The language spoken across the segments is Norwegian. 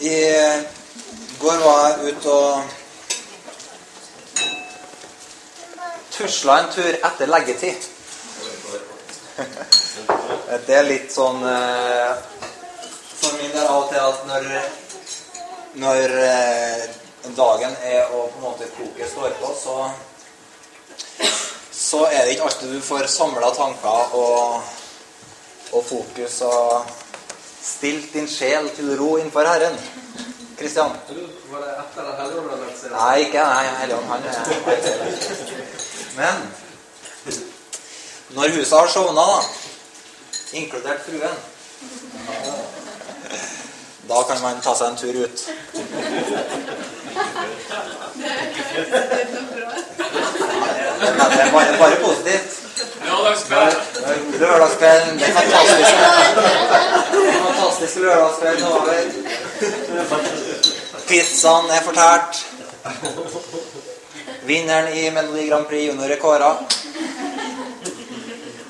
I går var jeg ute og tusla en tur etter leggetid. Det er litt sånn eh, For min del av og til at når, når eh, dagen er og på en måte koket står på, så, så er det ikke alltid du får samla tanker og, og fokus og stilt din sjel til ro innenfor Herren. Kristian? Var det etter Helligånden? Nei, ikke nei, Helligånd. Han er Men når huset har sovna, da, inkludert fruen Da kan man ta seg en tur ut. Det er bare, bare positivt. Lørdagskvelden, den Det er fantastisk. Fantastisk lørdagskveld over. Pizzaen er fortært. Vinneren i Melodi Grand Prix Junior er kåra.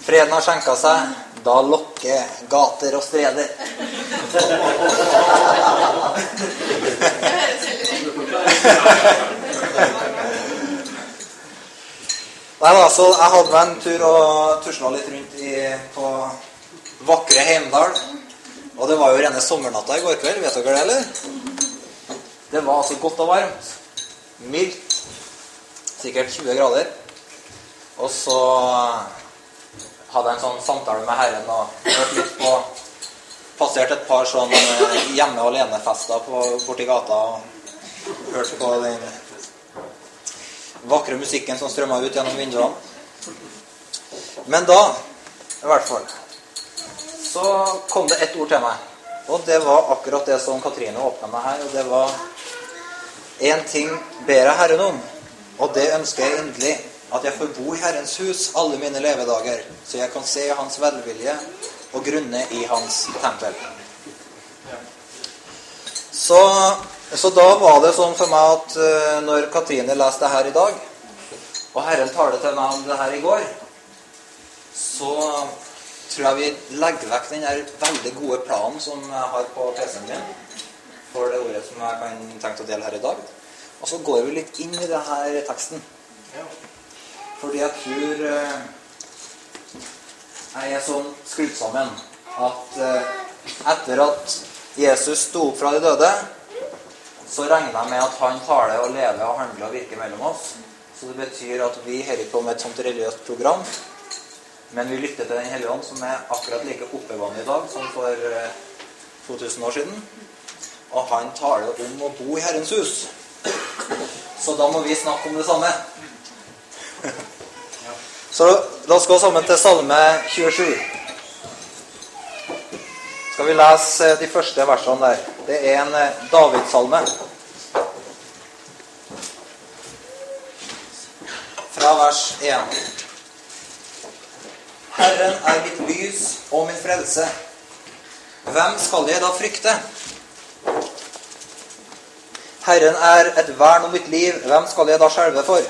Freden har skjenka seg. Da lokker gater og streder. Nei da, så Jeg hadde meg en tur og tusla litt rundt i, på vakre Heimdal. Og det var jo rene sommernatta i går kveld. Vet dere det, eller? Det var altså godt og varmt. Mildt. Sikkert 20 grader. Og så hadde jeg en sånn samtale med Herren og hørte litt på Passerte et par sånn eh, hjemme alene-fester borti gata og hørte på den vakre musikken som strømma ut gjennom vinduene. Men da, i hvert fall, så kom det ett ord til meg. Og det var akkurat det som Katrine åpna meg her. Og det var én ting ber jeg Herren om, og det ønsker jeg inderlig. At jeg får bo i Herrens hus alle mine levedager, så jeg kan se Hans velvilje og grunne i Hans tempel. Så, så da var det sånn for meg at uh, når Katrine leste det her i dag, og Herren talte til meg om det her i går, så tror jeg vi legger vekk den der veldig gode planen som jeg har på PC-en min for det ordet som jeg kan tenke å dele her i dag. Og så går vi litt inn i det her teksten. Fordi jeg tror eh, jeg er sånn skrudd sammen at eh, etter at Jesus sto opp fra de døde, så regner jeg med at han taler og lever og handler og virker mellom oss. Så det betyr at vi ikke på med et sånt religiøst program, men vi lytter til Den hellige ånd, som er akkurat like oppegående i dag som for eh, 2000 år siden. Og han taler om å bo i Herrens hus. Så da må vi snakke om det samme. Så la oss gå sammen til Salme 27. Skal vi lese de første versene der. Det er en Davidsalme Davidssalme. Fra vers 1. Herren er mitt lys og min frelse. Hvem skal jeg da frykte? Herren er et vern om mitt liv. Hvem skal jeg da skjelve for?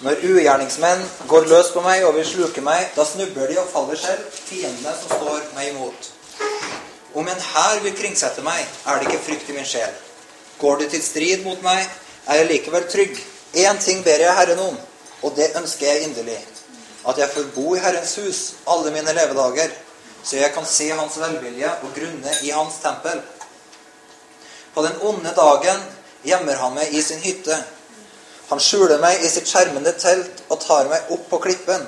Når ugjerningsmenn går løs på meg og vil sluke meg, da snubler de og faller selv, fiendene som står meg imot. Om en hær vil kringsette meg, er det ikke frykt i min sjel. Går det til strid mot meg, er jeg likevel trygg. Én ting ber jeg Herren om, og det ønsker jeg inderlig. At jeg får bo i Herrens hus alle mine levedager, så jeg kan se Hans velvilje og grunne i Hans tempel. På den onde dagen gjemmer han meg i sin hytte. Han skjuler meg i sitt skjermende telt og tar meg opp på klippen.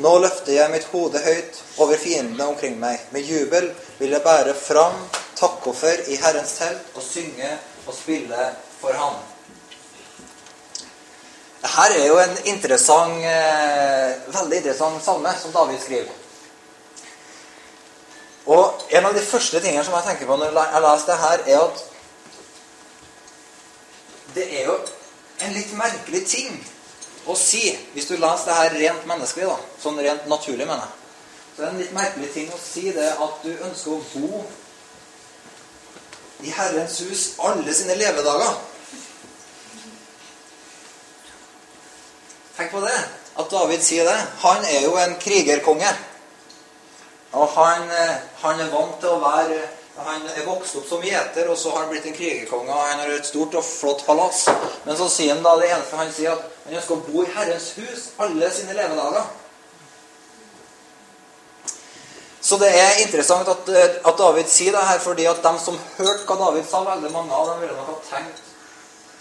Nå løfter jeg mitt hode høyt over fiendene omkring meg. Med jubel vil jeg bære fram takkoffer i Herrens telt og synge og spille for Ham. Dette er jo en interessant, eh, veldig interessant salme som David skriver. Og en av de første tingene som jeg tenker på når jeg leser det her, er at det er jo en litt merkelig ting å si hvis du leser det her rent menneskelig, da, sånn rent naturlig, mener jeg. Så det er en litt merkelig ting å si det at du ønsker å bo i Herrens hus alle sine levedager. Tenk på det. At David sier det. Han er jo en krigerkonge. Og han, han er vant til å være Han er vokst opp som gjeter, og så har han blitt en krigerkonge. og Han har et stort og flott palass. Men så sier han da det eneste han sier, at han ønsker å bo i Herrens hus alle sine levedager. Så det er interessant at, at David sier det her, fordi at de som hørte hva David sa, veldig mange av dem ville nok ha tenkt,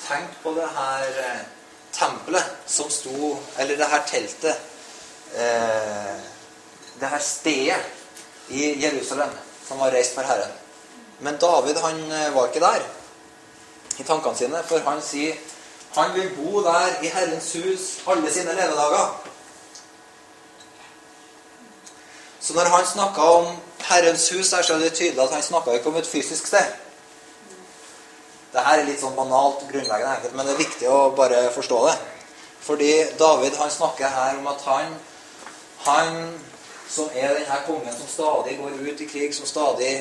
tenkt på det her eh, tempelet som sto Eller det her teltet. Eh, det her stedet i Jerusalem som var reist for Herren. Men David han eh, var ikke der i tankene sine, for han sier han vil bo der i Herrens hus alle sine levedager. Så når han snakka om Herrens hus, her, så er det tydelig at han snakka ikke om et fysisk sted. Dette er litt sånn banalt grunnleggende enkelt, men det er viktig å bare forstå det. Fordi David han snakker her om at han, han som er denne kongen som stadig går ut i krig, som stadig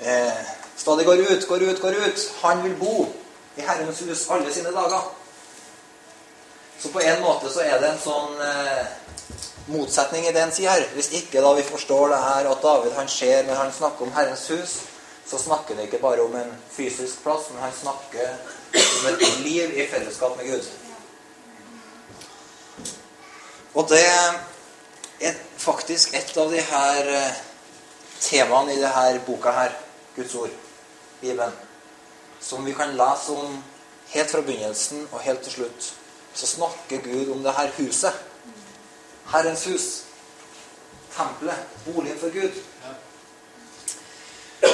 eh, stadig går ut, går ut, går ut. Han vil bo i Herrens hus alle sine dager. Så på en måte så er det en sånn eh, motsetning i det han sier her. Hvis ikke da vi forstår det her at David han ser når han snakker om Herrens hus, så snakker han ikke bare om en fysisk plass, men han snakker om et liv i fellesskap med Gud. Og det er faktisk et av de her eh, temaene i denne boka her, Guds ord, Bibelen, som vi kan lese om helt fra begynnelsen og helt til slutt. Så snakker Gud om det her huset. Herrens hus. Tempelet. Boligen for Gud.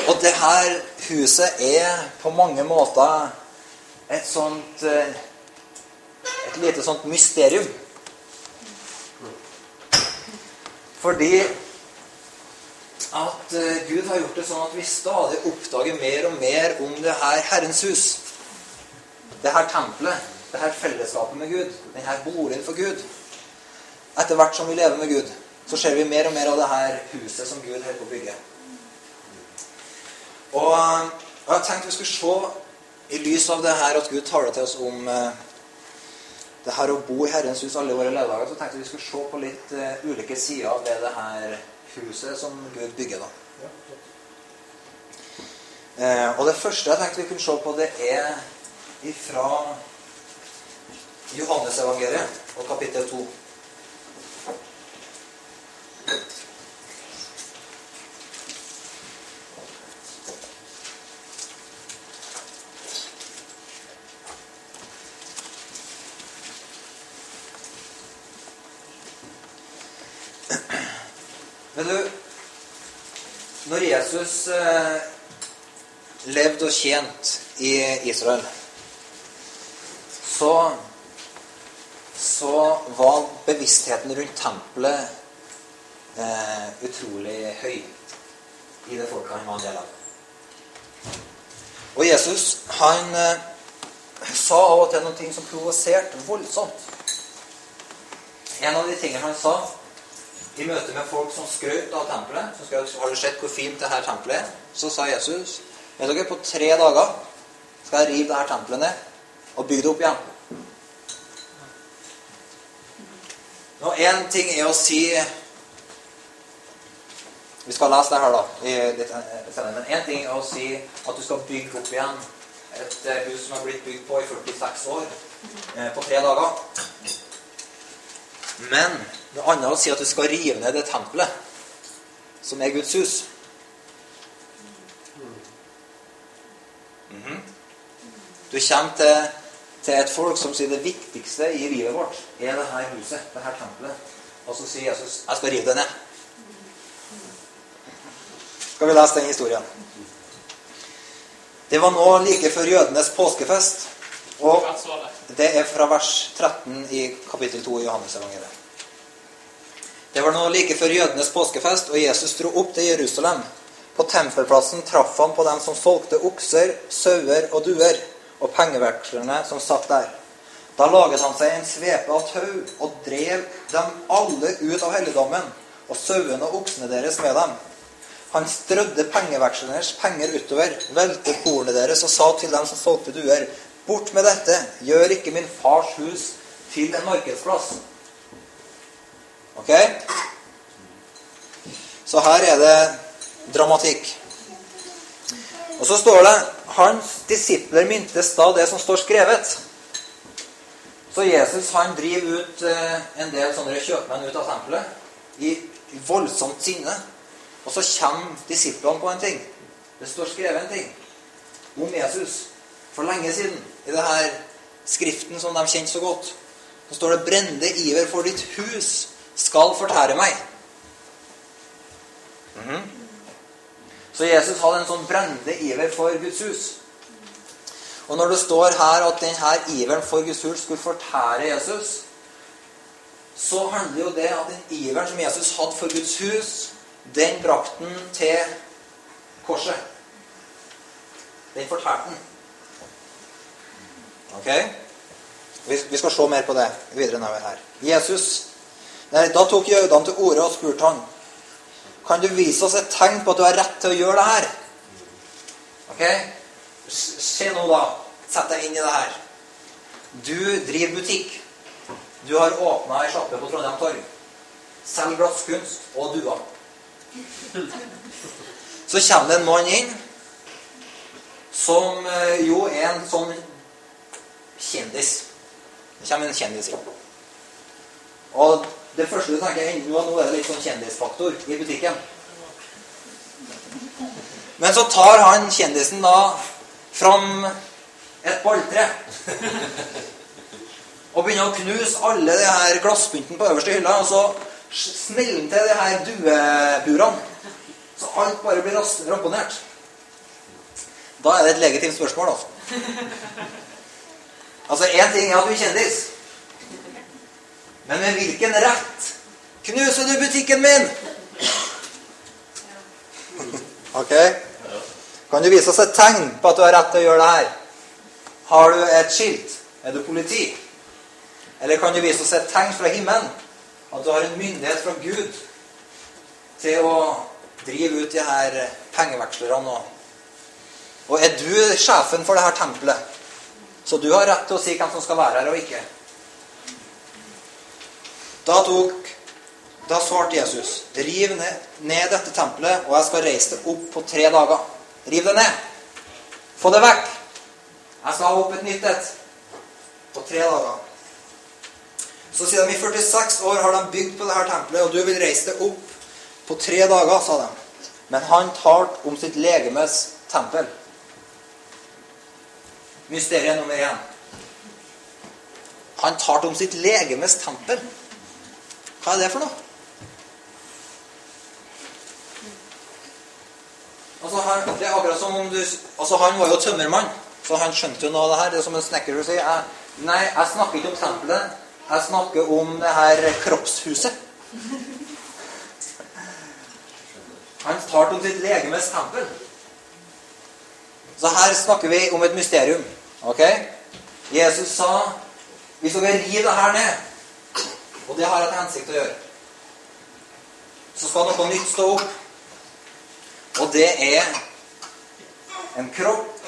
Og det her huset er på mange måter et sånt eh, Et lite sånt mysterium. Fordi at eh, Gud har gjort det sånn at vi stadig oppdager mer og mer om det her Herrens hus. Det her tempelet, det her fellesskapet med Gud, den her boligen for Gud. Etter hvert som vi lever med Gud, så ser vi mer og mer av det her huset som Gud holder på å bygge. Og jeg har tenkt vi skulle se, i lys av det her at Gud taler til oss om eh, det her å bo i Herrens hus alle våre levedager, så tenkte vi skulle se på litt uh, ulike sider av det her huset som Gud bygger. da. Eh, og det første jeg tenkte vi kunne se på, det er ifra Johannesevangeliet og kapittel 2. Vet du, når Jesus eh, levde og tjente i Israel, så, så var bevisstheten rundt tempelet eh, utrolig høy i det folket han var en del av. Og Jesus han eh, sa av og til ting som provoserte voldsomt. En av de tingene han sa i møte med folk som skrøt av tempelet, som skrøt, har du sett hvor fint det her tempelet er? Så sa Jesus vet dere, på tre dager skal jeg rive det her tempelet ned og bygge det opp igjen. Nå, Én ting er å si Vi skal lese det her, da. Litt senere, Men én ting er å si at du skal bygge opp igjen et eh, hus som er blitt bygd på i 46 år, eh, på tre dager. Men noe annet å si at du skal rive ned det tempelet som er Guds hus. Mm -hmm. Du kommer til, til, et folk som sier det viktigste i livet vårt er det her huset, det her tempelet. Og så sier Jesus 'Jeg skal rive det ned'. Skal vi lese den historien? Det var nå like før jødenes påskefest. Og det er fra vers 13 i kapittel 2 i Johannes-evangeliet. Det var nå like før jødenes påskefest, og Jesus dro opp til Jerusalem. På tempelplassen traff han på dem som solgte okser, sauer og duer, og pengevekslerne som satt der. Da laget han seg en svepe av tau og drev dem alle ut av helligdommen, og sauene og oksene deres med dem. Han strødde pengevekslernes penger utover, velte kornet deres og sa til dem som solgte duer, bort med dette, gjør ikke min fars hus til en markedsplass. Ok? Så her er det dramatikk. Og så står det hans disipler mintes da det som står skrevet. Så Jesus han driver ut eh, en del sånne kjøpmenn ut av tempelet i, voldsomt sinne. Og så kommer disiplene på en ting. Det står skrevet en ting om Jesus for lenge siden i denne skriften som de kjente så godt. Så står det 'brennende iver for ditt hus skal fortære meg'. Mhm. Så Jesus hadde en sånn brennende iver for Guds hus. Og når det står her at denne iveren for Guds hus skulle fortære Jesus, så handler jo det at den iveren som Jesus hadde for Guds hus, den brakte han til korset. Den fortærte han. Ok? Vi skal se mer på det videre nedover her. Jesus, nei, Da tok jødene til orde og spurte han Kan du vise oss et tegn på at du har rett til å gjøre det her? Ok? Se nå, da. Sett deg inn i det her. Du driver butikk. Du har åpna ei sjappe på Trondheim Torg. Selger glasskunst og duer. Så kommer det en mann inn som eh, jo er en sånn kjendis. Det kommer en kjendis inn. Og det første du tenker nå, nå er det litt sånn kjendisfaktor i butikken. Men så tar han kjendisen da fram et balltre. Og begynner å knuse alle de her glasspyntene på øverste hylla. Og så smeller han til de her dueburene. Så alt bare blir ramponert. Da er det et legitimt spørsmål, altså. Altså, én ting er at du er kjendis. Men med hvilken rett knuser du butikken min? Ok? Kan du vise oss et tegn på at du har rett til å gjøre det her? Har du et skilt? Er du politi? Eller kan du vise oss et tegn fra himmelen? At du har en myndighet fra Gud til å drive ut de her pengevekslerne. Og er du sjefen for det her tempelet? Så du har rett til å si hvem som skal være her og ikke. Da, tok, da svarte Jesus, riv ned, ned dette tempelet, og jeg skal reise det opp på tre dager. Riv det ned. Få det vekk. Jeg skal ha opp et nytt et på tre dager. Så sier de i 46 år har de bygd på dette tempelet, og du vil reise det opp på tre dager, sa de. Men han talte om sitt legemes tempel. Mysteriet nummer én. Han talte om sitt legemes tempel. Hva er det for noe? Altså, han, det er akkurat som om du, altså, Han var jo tømmermann, så han skjønte jo noe av det her. Det er som en snekker du sier. Nei, jeg snakker ikke om tempelet. Jeg snakker om det her kroppshuset. Han talte om sitt legemes tempel. Så her snakker vi om et mysterium. Ok? Jesus sa vi dere river det her ned. Og det har jeg til hensikt å gjøre. Så skal noe nytt stå opp. Og det er en kropp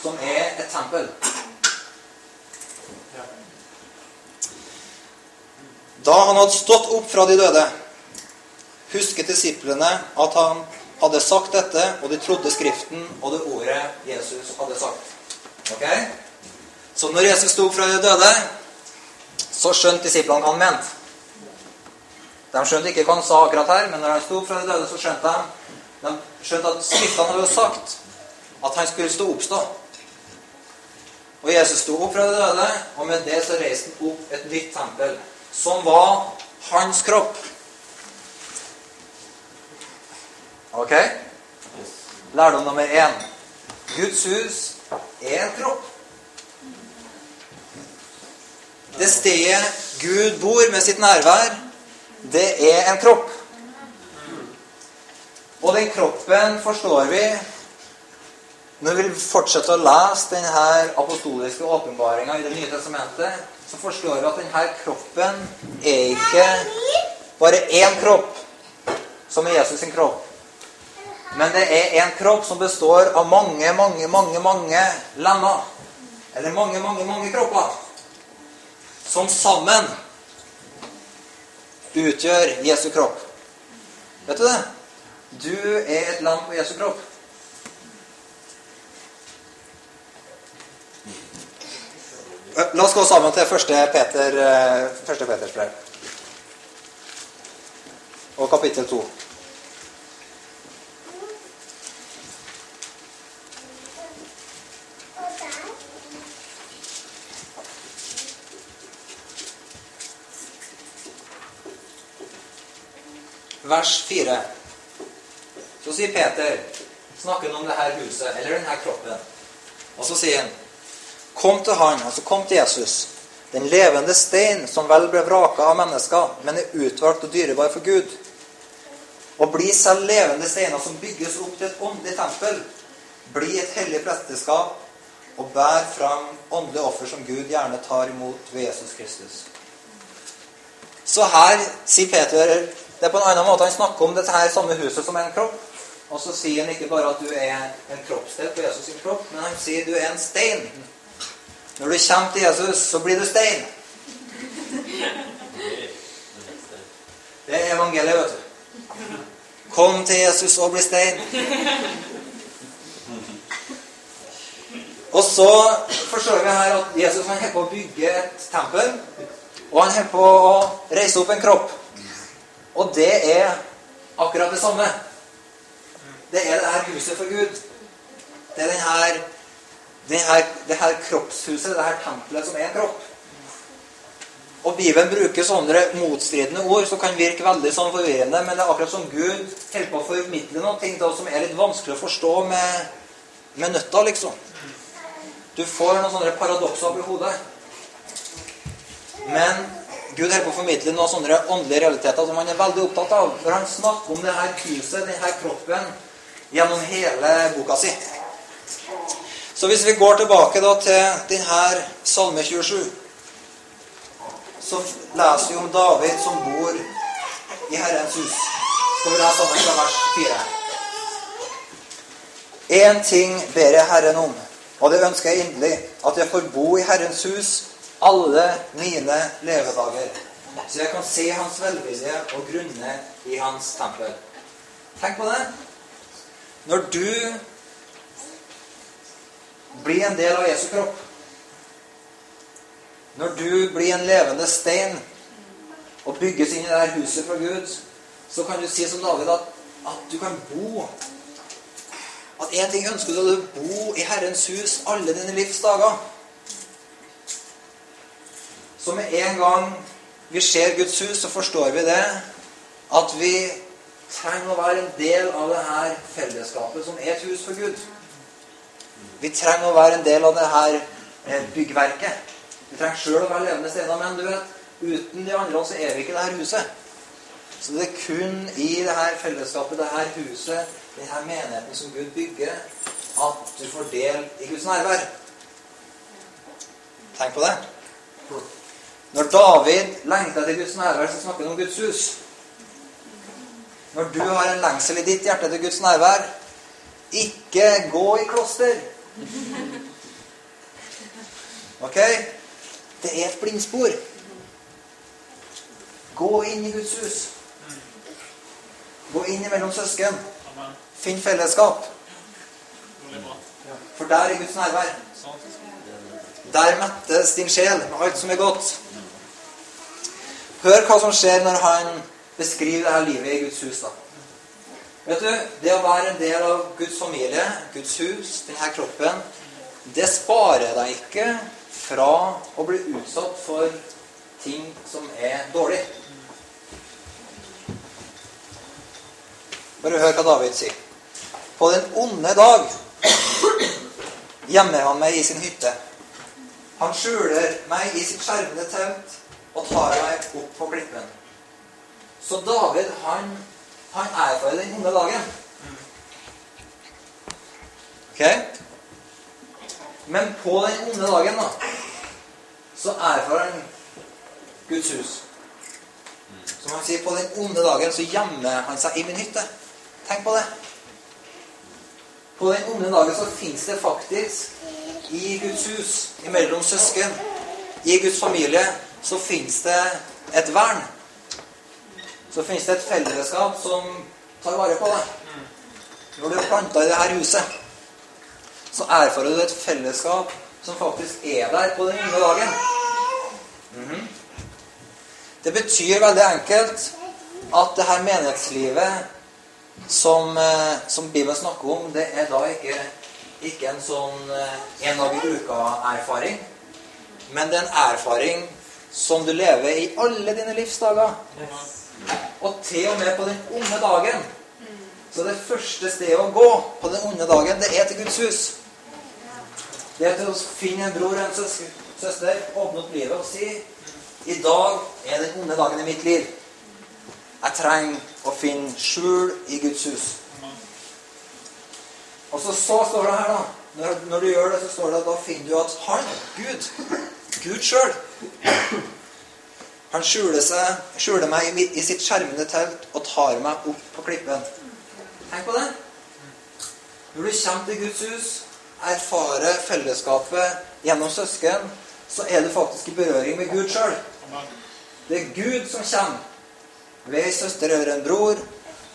som er et tempel. Da han hadde stått opp fra de døde, husket disiplene at han hadde sagt dette, og de trodde Skriften og det ordet Jesus hadde sagt. Ok? Så når Jesus sto opp fra de døde, så skjønte disiplene hva han mente. De skjønte ikke hva han sa akkurat her, men når han sto opp fra de døde, så skjønte de De skjønte at Skriftene hadde jo sagt at han skulle stå oppstå. Og Jesus sto opp fra de døde, og med det så reiste han opp et nytt tempel, som var hans kropp. Ok? Lærdom nummer én. Guds hus er en kropp. Det stedet Gud bor med sitt nærvær, det er en kropp. Og den kroppen forstår vi når vi fortsetter å lese denne apostoliske åpenbaringa i Det nye testamentet, så forstår vi at denne kroppen er ikke bare én kropp, som er Jesus sin kropp. Men det er en kropp som består av mange, mange, mange mange lemmer. Eller mange, mange, mange kropper som sammen utgjør Jesu kropp. Vet du det? Du er et lam på Jesu kropp. Eh, la oss gå sammen til 1. Peter, eh, 1. Peters brev og kapittel 2. Vers 4. Så sier Peter, snakker han om det her huset, eller denne kroppen. Og så sier han Kom til Han, altså kom til Jesus, den levende stein som vel ble vraka av mennesker, men er utvalgt og dyrebar for Gud. Og bli selv levende steiner som bygges opp til et åndelig tempel. Bli et hellig presteskap og bær fram åndelige offer som Gud gjerne tar imot ved Jesus Kristus. Så her sier Peter Det er på en annen måte han snakker om dette her samme huset som en kropp. Og så sier han ikke bare at du er en kroppsdel på Jesus sin kropp, men han sier du er en stein. Når du kommer til Jesus, så blir du stein. Det er evangeliet, vet du. Kom til Jesus og bli stein. Og så forstår vi her at Jesus han holder på å bygge et tempel. Og han holder på å reise opp en kropp. Og det er akkurat det samme. Det er det her huset for Gud. Det er den her, det her, det her kroppshuset, det her tempelet som er en kropp. Og Bibelen bruker sånne motstridende ord som kan virke veldig sånn forvirrende, men det er akkurat som Gud holder på å formidle noe da, som er litt vanskelig å forstå med, med nøtta, liksom. Du får noen sånne paradokser oppi hodet. Men Gud holder på å formidle noen sånne åndelige realiteter som han er veldig opptatt av. For han snakker om det her huset, denne kroppen, gjennom hele boka si. Så hvis vi går tilbake da til denne Salme 27, så leser vi om David som bor i Herrens hus. Skal vi lese sammen fra vers 4. Én ting ber jeg Herren om, og det ønsker jeg inderlig, at jeg får bo i Herrens hus alle mine levedager, så jeg kan se Hans velvilje og grunne i Hans tempel. Tenk på det. Når du blir en del av Jesu kropp, når du blir en levende stein og bygges inn i det her huset fra Gud, så kan du si som David at, at du kan bo At én ting ønsker du å bo i Herrens hus alle dine livs dager. Så med en gang vi ser Guds hus, så forstår vi det at vi trenger å være en del av det her fellesskapet som er et hus for Gud. Vi trenger å være en del av det her byggverket. Vi trenger sjøl å være levende steiner, men du vet, uten de andre så er vi ikke det her huset. Så det er kun i det her fellesskapet, det her huset, det her menigheten som Gud bygger, at du får del i Guds nærvær. Tenk på det. Når David lengter til Guds nærvær, så snakker han om Guds hus. Når du har en lengsel i ditt hjerte til Guds nærvær, ikke gå i kloster. Ok? Det er et blindspor. Gå inn i Guds hus. Gå inn mellom søsken. Finn fellesskap. For der er Guds nærvær. Der mettes din sjel med alt som er godt. Hør hva som skjer når han beskriver dette livet i Guds hus. da. Vet du, Det å være en del av Guds familie, Guds hus, denne kroppen, det sparer deg ikke fra å bli utsatt for ting som er dårlig. Bare hør hva David sier. På den onde dag gjemmer han meg i sin hytte. Han skjuler meg i sitt skjermede telt og tar meg opp på klippen. Så David, han, han erfarer den onde dagen. Ok? Men på den onde dagen, da, så erfarer han Guds hus. Som han sier, på den onde dagen så gjemmer han seg i min hytte. Tenk på det. På den onde dagen så fins det faktisk i Guds hus, imellom søsken, i Guds familie, så fins det et vern. Så fins det et fellesskap som tar vare på deg. Når du er planta i dette huset, så erfarer du et fellesskap som faktisk er der på den unge dagen. Mhm. Det betyr veldig enkelt at det her menighetslivet som, eh, som Bibelen snakker om, det er da ikke, ikke en sånn eh, en dag i uka-erfaring. Men det er en erfaring som du lever i alle dine livsdager. Og til og med på den onde dagen. Så det første stedet å gå på den onde dagen, det er til Guds hus. Det er til å finne en bror og en søster, åpne opp livet og si I dag er den onde dagen i mitt liv. Jeg trenger å finne skjul i Guds hus. Og så, så står det her, da når, når du gjør det, så står det at da finner du at han, Gud, Gud sjøl Han skjuler, seg, skjuler meg i, sitt skjermende telt og tar meg opp på klippen. Tenk på det. Når du kommer til Guds hus, erfarer fellesskapet gjennom søsken, så er du faktisk i berøring med Gud sjøl. Det er Gud som kommer ved ei søster eller en bror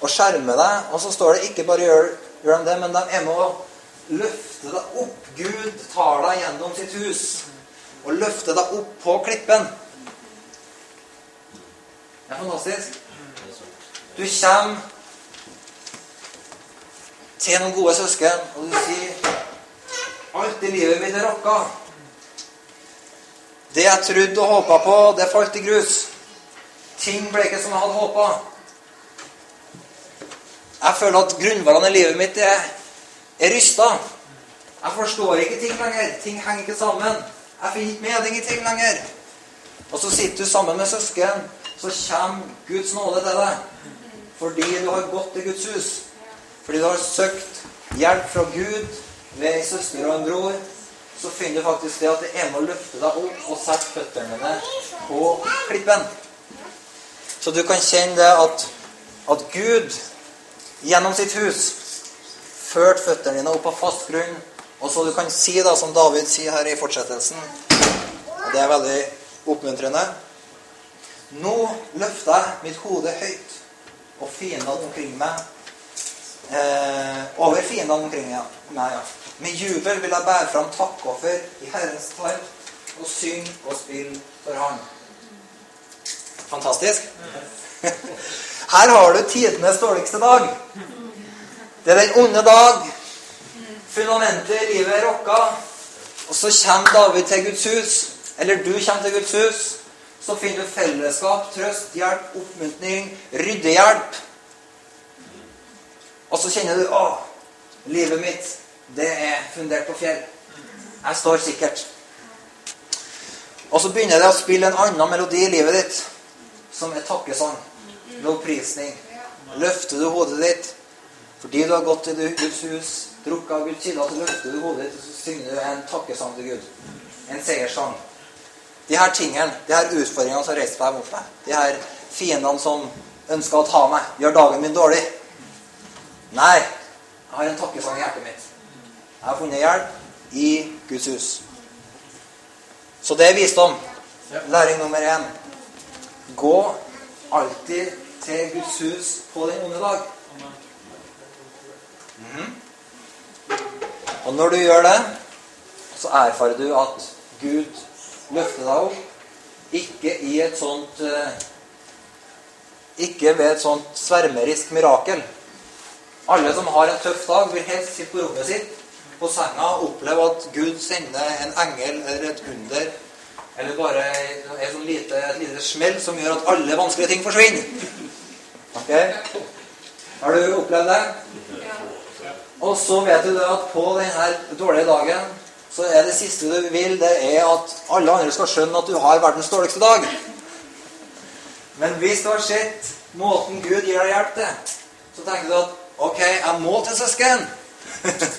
og skjermer deg. Og så står det ikke bare gjør, gjør de det, men de er med å løfte deg opp. Gud tar deg gjennom sitt hus og løfte deg opp på klippen. Det er fantastisk. Du kommer til noen gode søsken, og du sier Alt i livet mitt er rocka. Det jeg trodde og håpa på, det falt i grus. Ting ble ikke som jeg hadde håpa. Jeg føler at grunnvollene i livet mitt er, er rysta. Jeg forstår ikke ting lenger. Ting henger ikke sammen. Jeg finner ikke mening i ting lenger. Og så sitter du sammen med søsken, så kommer Guds nåde til deg. Fordi du har gått til Guds hus. Fordi du har søkt hjelp fra Gud ved ei søster og en bror. Så finner du faktisk det at det er med å løfte deg opp og sette føttene dine på klippen. Så du kan kjenne det at, at Gud gjennom sitt hus førte føttene dine opp på fast grunn. Og så du kan si, da, som David sier her i fortsettelsen og Det er veldig oppmuntrende. Nå løfter jeg mitt hode høyt, og fiendene omkring meg eh, Over fiendene omkring meg, ja. Med jubel vil jeg bære fram takkoffer i Herrens tall og synge og spille for Han. Fantastisk. Her har du tidenes dårligste dag. Det er den onde dag. Fundamentet i livet er rokka. Og så kommer David til Guds hus. Eller du kommer til Guds hus. Så finner du fellesskap, trøst, hjelp, oppmuntring, ryddehjelp. Og så kjenner du å, livet mitt, det er fundert på fjell. Jeg står sikkert. Og så begynner det å spille en annen melodi i livet ditt, som er takkesang. Lovprisning. Løfter du hodet ditt fordi du har gått til Guds hus, drukket av Guds kilder, så løfter du hodet ditt, og så synger du en takkesang til Gud. En seierssang. De her tingene, de her utfordringene som reiser seg mot meg, de her fiendene som ønsker å ta meg, gjør dagen min dårlig. Nei, jeg har en takkesang i hjertet mitt. Jeg har funnet hjelp i Guds hus. Så det er visdom. Læring nummer én. Gå alltid til Guds hus på den onde dag. Mhm. Og når du gjør det, så erfarer du at Gud løfter deg opp. Ikke i et sånt eh, Ikke ved et sånt svermerisk mirakel. Alle som har en tøff dag, vil helst sitte på rommet sitt på senga og oppleve at Gud sender en engel eller et under eller bare et sånn lite, et lite smell som gjør at alle vanskelige ting forsvinner. Ok? Har du opplevd det? Og så vet du det at på denne dårlige dagen så er det siste du vil, det er at alle andre skal skjønne at du har verdens dårligste dag. Men hvis du har sett måten Gud gir deg hjelp til, så tenker du at ok, jeg må til søsken.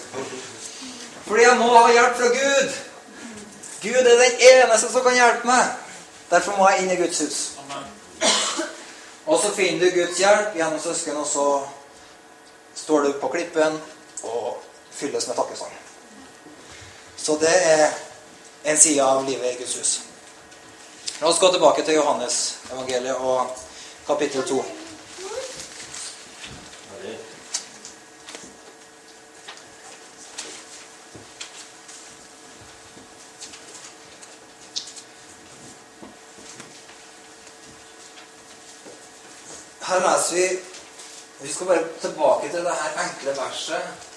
Fordi jeg må ha hjelp fra Gud. Gud er den eneste som kan hjelpe meg. Derfor må jeg inn i Guds hus. Og så finner du Guds hjelp gjennom søsken, og så står du på klippen og fylles med takkesang. Så det er en side av livet i Guds hus. La oss gå tilbake til Johannes evangeliet og kapittel 2. Her leser vi Vi skal bare tilbake til det her enkle verset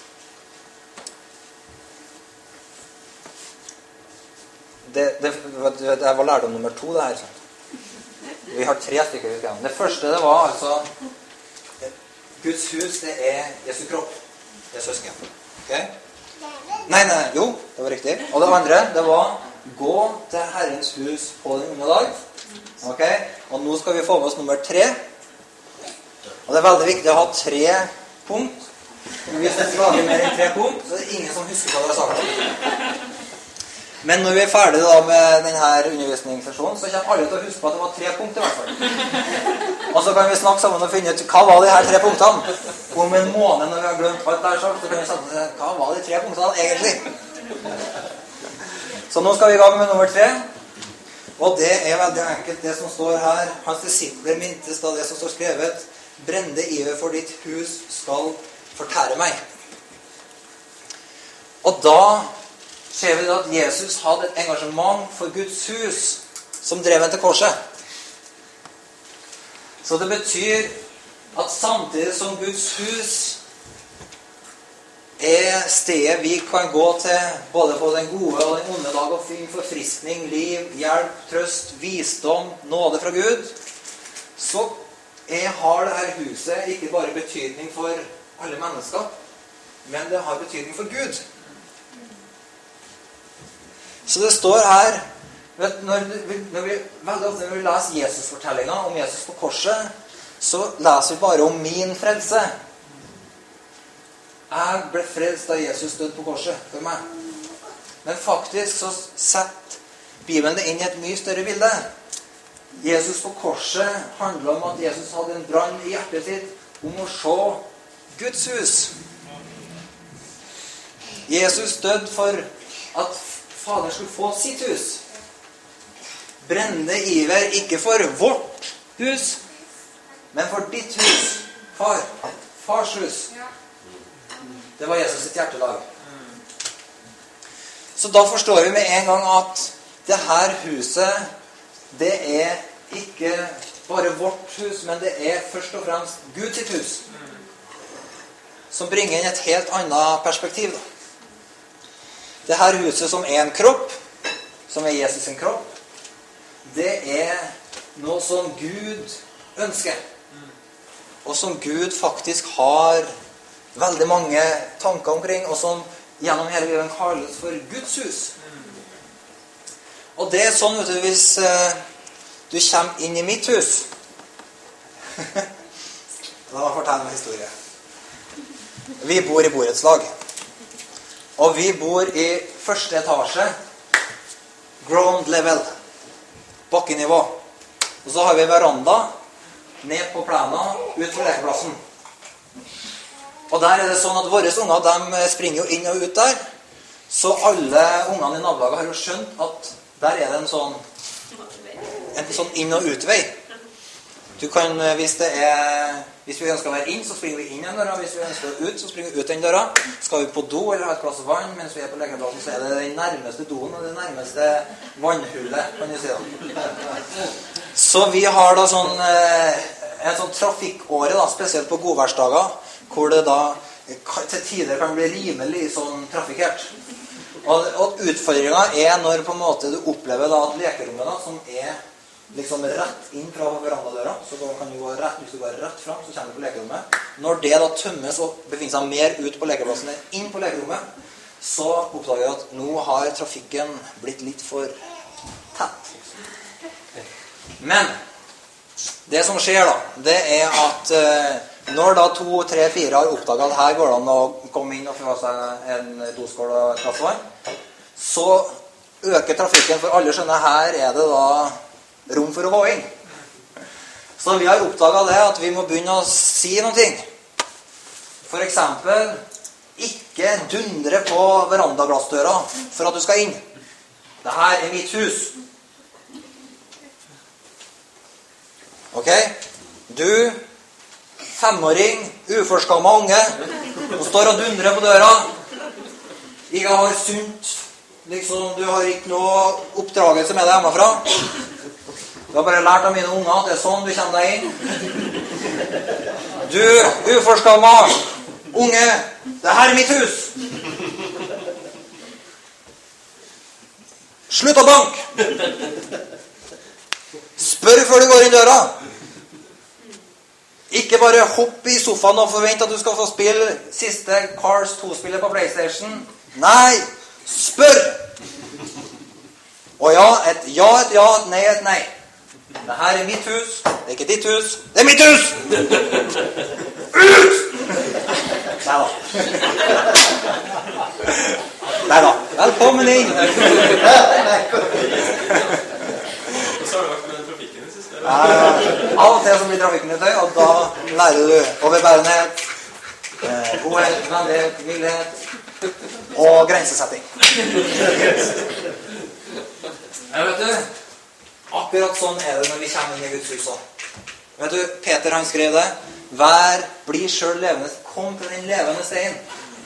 Det, det, det var lærdom nummer to, det her. Vi har tre stykker. Det første det var altså Guds hus, det er Jesu kropp. Det er søsken. Ok? Nei, nei, jo, det var riktig. Og det andre, det var gå til Herrens hus på den unge dag. Ok? Og nå skal vi få med oss nummer tre. Og det er veldig viktig å ha tre punkt. Hvis det lager mer enn tre punkt, så er det ingen som husker hva det har sagt. Men når vi er ferdige da med denne undervisningssesjonen, så kommer alle til å huske på at det var tre punkter. i hvert fall. Og så kan vi snakke sammen og finne ut hva var de her tre punktene. Om en måned når vi har glemt alt der, så kan vi sette oss hva var de tre punktene egentlig. Så nå skal vi i gang med nummer tre. Og det er veldig enkelt, det som står her. Hans disipler mintes da det som står skrevet. Brende iver for ditt hus skal fortære meg. Og da ser vi at Jesus hadde et engasjement for Guds hus som drev ham til korset. Så det betyr at samtidig som Guds hus er stedet vi kan gå til både på den gode og den onde dag og finne forfriskning, liv, hjelp, trøst, visdom, nåde fra Gud, så er, har dette huset ikke bare betydning for alle mennesker, men det har betydning for Gud. Så det står her vet, når, når vi, Veldig ofte når vi leser Jesusfortellinga om Jesus på korset, så leser vi bare om min frelse. Jeg ble frelst da Jesus døde på korset for meg. Men faktisk så setter Bibelen det inn i et mye større bilde. Jesus på korset handler om at Jesus hadde en brann i hjertet sitt om å se Guds hus. Jesus døde for at Faderen skulle få sitt hus. Brennende iver ikke for vårt hus, men for ditt hus. Far. Fars hus. Det var Jesus sitt hjertelag. Så da forstår vi med en gang at det her huset, det er ikke bare vårt hus, men det er først og fremst Guds hus. Som bringer inn et helt annet perspektiv. da. Det her huset som er en kropp, som er Jesus sin kropp, det er noe som Gud ønsker. Og som Gud faktisk har veldig mange tanker omkring, og som gjennom hele Bibelen kalles for Guds hus. Og det er sånn vet du, hvis eh, du kommer inn i mitt hus La meg fortelle en historie. Vi bor i borettslag. Og vi bor i første etasje. Ground level. Bakkenivå. Og så har vi veranda ned på plena ut på lekeplassen. Og der er det sånn at våre unger de springer jo inn og ut der. Så alle ungene i nabolaget har jo skjønt at der er det en sånn en sånn inn- og utvei. Du kan, hvis det er hvis vi ønsker å være inn, så springer vi inn den døra. Hvis vi ønsker å ut, så springer vi ut den døra. Skal vi på do eller ha et glass vann mens vi er på lekeplassen, så er det den nærmeste doen og det nærmeste vannhullet, kan du si. da. Så vi har da sånn eh, en sånn trafikkåre, da, spesielt på godværsdager, hvor det da til tider kan bli rimelig sånn trafikkert. Og, og utfordringa er når på en måte du opplever da at lekerommet, da, som er liksom rett inn fra verandadøra. Så kan du gå rett, hvis du går rett fram, så kommer du på lekerommet. Når det da tømmes og befinner seg mer ut på lekeplassen enn inn på lekerommet, så oppdager jeg at nå har trafikken blitt litt for tett. Men det som skjer, da, det er at eh, når da to, tre, fire har oppdaga at her går det an å komme inn og få seg en doskål og et glass vann, så øker trafikken, for alle skjønner her er det da rom for å gå inn. Så vi har oppdaga det at vi må begynne å si noe. Eksempel ikke dundre på verandaglassdøra for at du skal inn. Det her er mitt hus. Ok? Du, femåring, uforskamma unge, som står og dundrer på døra. Ikke har sunt liksom, Du har ikke noe oppdragelse med deg hjemmefra. Du har bare lært av mine unger at det er sånn du kommer deg inn. Du uforskamma unge, det her er mitt hus. Slutt å banke! Spør før du går inn døra. Ikke bare hopp i sofaen og forvent at du skal få spille siste Cars 2-spillet på PlayStation. Nei, spør! Og ja, et ja, et ja, et nei, et nei. Det her er mitt hus. Det er ikke ditt hus. Det er mitt hus! Ut! Nei da. Nei da. Velkommen inn. Av og til så blir trafikken litt høy, og da lærer du overbærenhet, eh, godhet, vennlighet, mildhet og grensesetting. Jeg vet du, akkurat sånn er det når vi kommer inn i Guds hus òg. Vet du, Peter han skrev det. Vær, bli sjøl levende. Kom til den levende stein.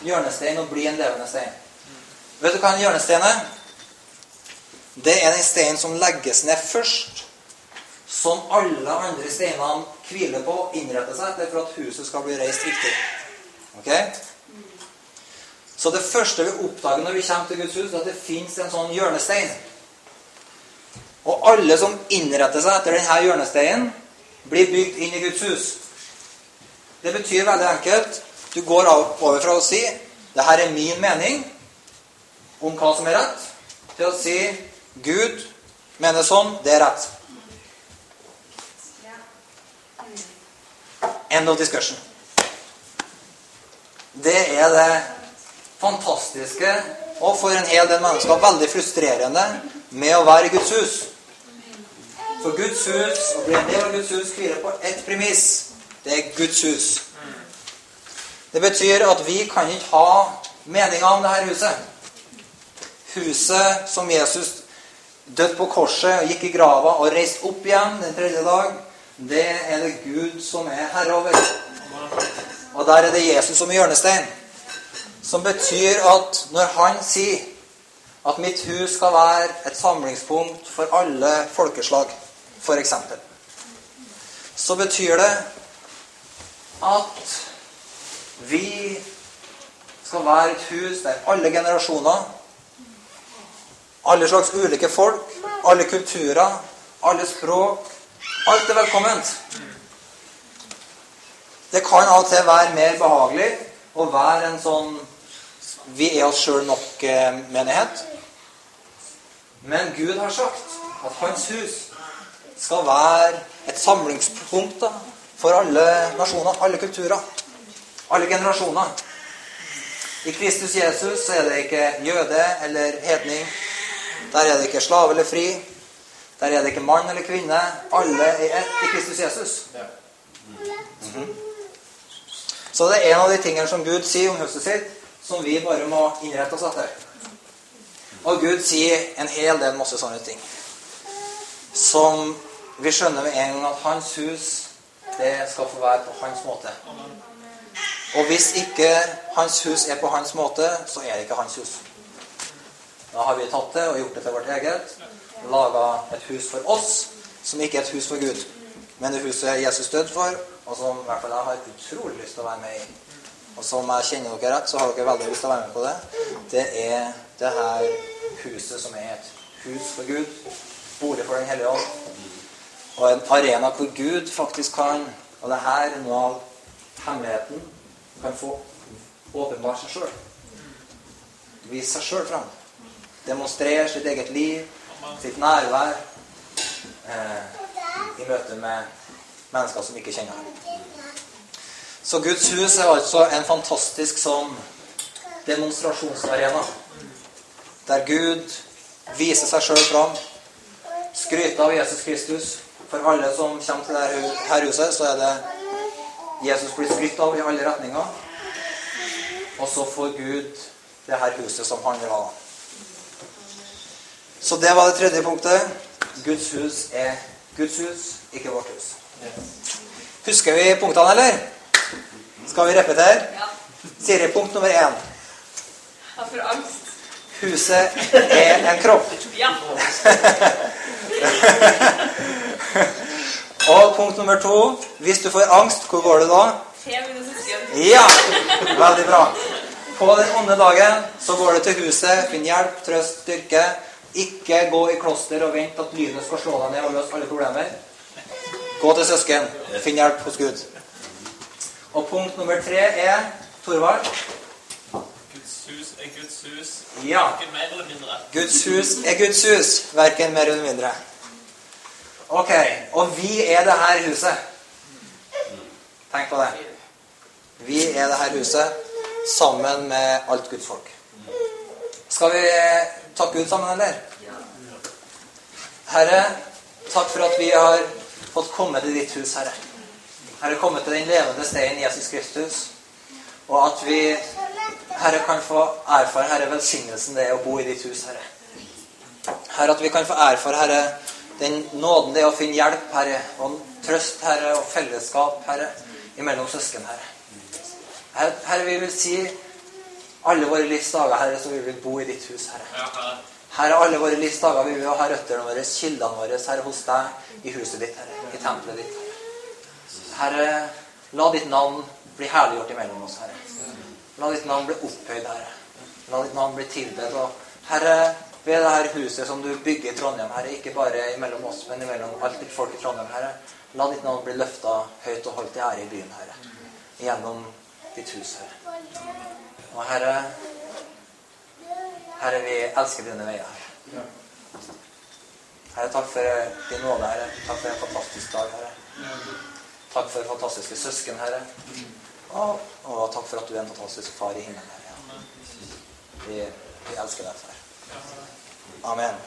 Hjørnestein og bli en levende stein. Vet du hva en hjørnestein er? Det er den steinen som legges ned først som alle andre steinene hviler på og innretter seg etter for at huset skal bli reist riktig. Ok? Så det første vi oppdager når vi kommer til Guds hus, er at det fins en sånn hjørnestein. Og alle som innretter seg etter denne hjørnesteinen, blir bygd inn i Guds hus. Det betyr veldig enkelt Du går over fra å si 'Det her er min mening om hva som er rett', til å si 'Gud mener sånn, det er rett'. End of discussion. Det er det fantastiske og for en hel del mennesker veldig frustrerende med å være i Guds hus. For Guds hus, å bli en del av Guds hus, hviler på ett premiss. Det er Guds hus. Det betyr at vi kan ikke ha meninger om dette huset. Huset som Jesus døde på korset, gikk i grava og reiste opp igjen den tredje dag, det er det Gud som er herre over. Og der er det Jesus som er hjørnestein. Som betyr at når han sier at mitt hus skal være et samlingspunkt for alle folkeslag, f.eks., så betyr det at vi skal være et hus der alle generasjoner, alle slags ulike folk, alle kulturer, alle språk Alt er velkomment. Det kan av og til være mer behagelig å være en sånn vi er oss sjøl nok-menighet. Men Gud har sagt at Hans hus skal være et samlingspunkt da, for alle nasjoner, alle kulturer, alle generasjoner. I Kristus Jesus er det ikke jøde eller hedning. Der er det ikke slave eller fri. Der er det ikke mann eller kvinne. Alle er ett i Kristus Jesus. Mhm. Så det er en av de tingene som Gud sier om huset sitt, som vi bare må innrette oss etter. Og Gud sier en hel del masse sånne ting. Som vi skjønner med en gang at hans hus, det skal få være på hans måte. Og hvis ikke hans hus er på hans måte, så er det ikke hans hus. Da har vi tatt det og gjort det til vårt eget. Laga et hus for oss, som ikke er et hus for Gud. Men det huset Jesus døde for, og som i hvert fall jeg har utrolig lyst til å være med i. Og som jeg kjenner dere rett, så har dere veldig lyst til å være med på det. Det er det her huset som er et hus for Gud. Bolig for Den hellige ånd. Og en arena hvor Gud faktisk kan Og det her er noe av hemmeligheten. Kan få åpenbart seg sjøl. Vise seg sjøl fram. Demonstrere sitt eget liv, sitt nærvær eh, i møte med mennesker som ikke kjenner ham. Så Guds hus er altså en fantastisk sånn demonstrasjonsarena. Der Gud viser seg sjøl fram. Skryter av Jesus Kristus. For alle som kommer til dette huset, så er det Jesus blir skrytt av i alle retninger. Og så får Gud det her huset som han vil ha. Så det var det tredje punktet. Guds hus er Guds hus, ikke vårt hus. Husker vi punktene, eller? Skal vi repetere? Ja. Siri, punkt nummer én. Jeg får angst. Huset er en kropp. Og punkt nummer to Hvis du får angst, hvor går du da? Ja! Veldig bra. På den onde dagen så går du til huset, finn hjelp, trøst, styrke. Ikke gå i kloster og vent at lynet skal slå deg ned og løse alle problemer. Gå til søsken. Finn hjelp hos Gud. Og punkt nummer tre er Torvald. Guds hus er Guds hus. Ja. Mer eller mindre. Guds hus er Guds hus, verken mer eller mindre. Ok, og vi er det her huset. Tenk på det. Vi er det her huset sammen med alt Guds folk. Skal vi takke Gud sammen, eller? Herre, takk for at vi har fått komme til ditt hus, Herre. Herre, komme til den levende steinen Jesus Kristus. Og at vi, Herre, kan få erfare, Herre, velsignelsen det er å bo i ditt hus, Herre. Herre, at vi kan få erfare, Herre, den nåden det er å finne hjelp, Herre, og trøst, Herre, og fellesskap, Herre, imellom søsken, Herre. Herre, herre vi vil si alle våre livs dager, Herre, så vil bo i ditt hus, Herre. Herre. Alle våre livs dager vil ha røttene våre, kildene våre, Herre, hos deg, i huset ditt, Herre, i tempelet ditt. Herre, la ditt navn bli herliggjort imellom oss, Herre. La ditt navn bli opphøyd, Herre. La ditt navn bli tilbedt. Og Herre, ved dette huset som du bygger i Trondheim, Herre, ikke bare mellom oss, men mellom alt ditt folk i Trondheim, Herre, la ditt navn bli løfta høyt og holdt i ære i byen, Herre. Gjennom ditt hus, Herre. Og Herre, Herre, vi elsker dine veier, Herre. Herre, takk for din nåde, Herre. Takk for en fantastisk dag, Herre. Takk for fantastiske søsken, Herre. Og, og takk for at du er en fantastisk far i himmelen, Ja. Vi, vi elsker deg, far. Amen.